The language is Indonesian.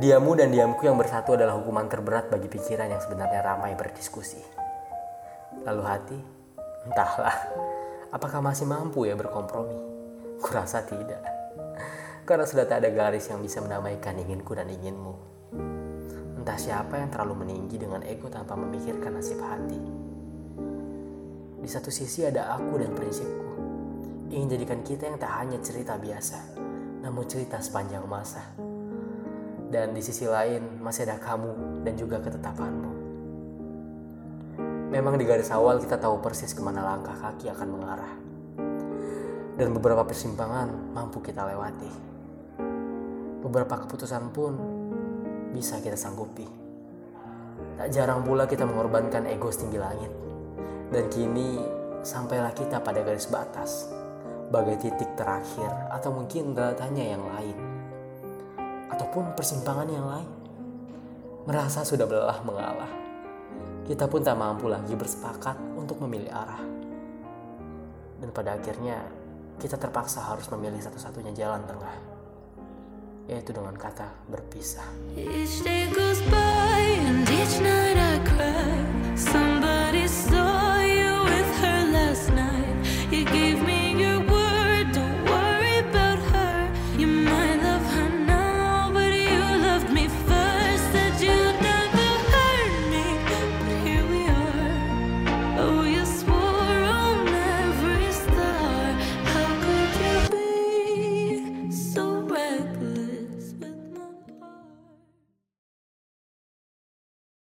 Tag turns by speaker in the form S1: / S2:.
S1: Diamu dan diamku yang bersatu adalah hukuman terberat bagi pikiran yang sebenarnya ramai berdiskusi. Lalu hati, entahlah, apakah masih mampu ya berkompromi? Kurasa tidak. Karena sudah tak ada garis yang bisa menamaikan inginku dan inginmu. Entah siapa yang terlalu meninggi dengan ego tanpa memikirkan nasib hati. Di satu sisi ada aku dan prinsipku. Ingin jadikan kita yang tak hanya cerita biasa, namun cerita sepanjang masa dan di sisi lain masih ada kamu dan juga ketetapanmu. Memang di garis awal kita tahu persis ke mana langkah kaki akan mengarah. Dan beberapa persimpangan mampu kita lewati. Beberapa keputusan pun bisa kita sanggupi. Tak jarang pula kita mengorbankan ego setinggi langit. Dan kini sampailah kita pada garis batas. Bagai titik terakhir atau mungkin tanya yang lain ataupun persimpangan yang lain. Merasa sudah lelah mengalah. Kita pun tak mampu lagi bersepakat untuk memilih arah. Dan pada akhirnya kita terpaksa harus memilih satu-satunya jalan tengah. Yaitu dengan kata berpisah.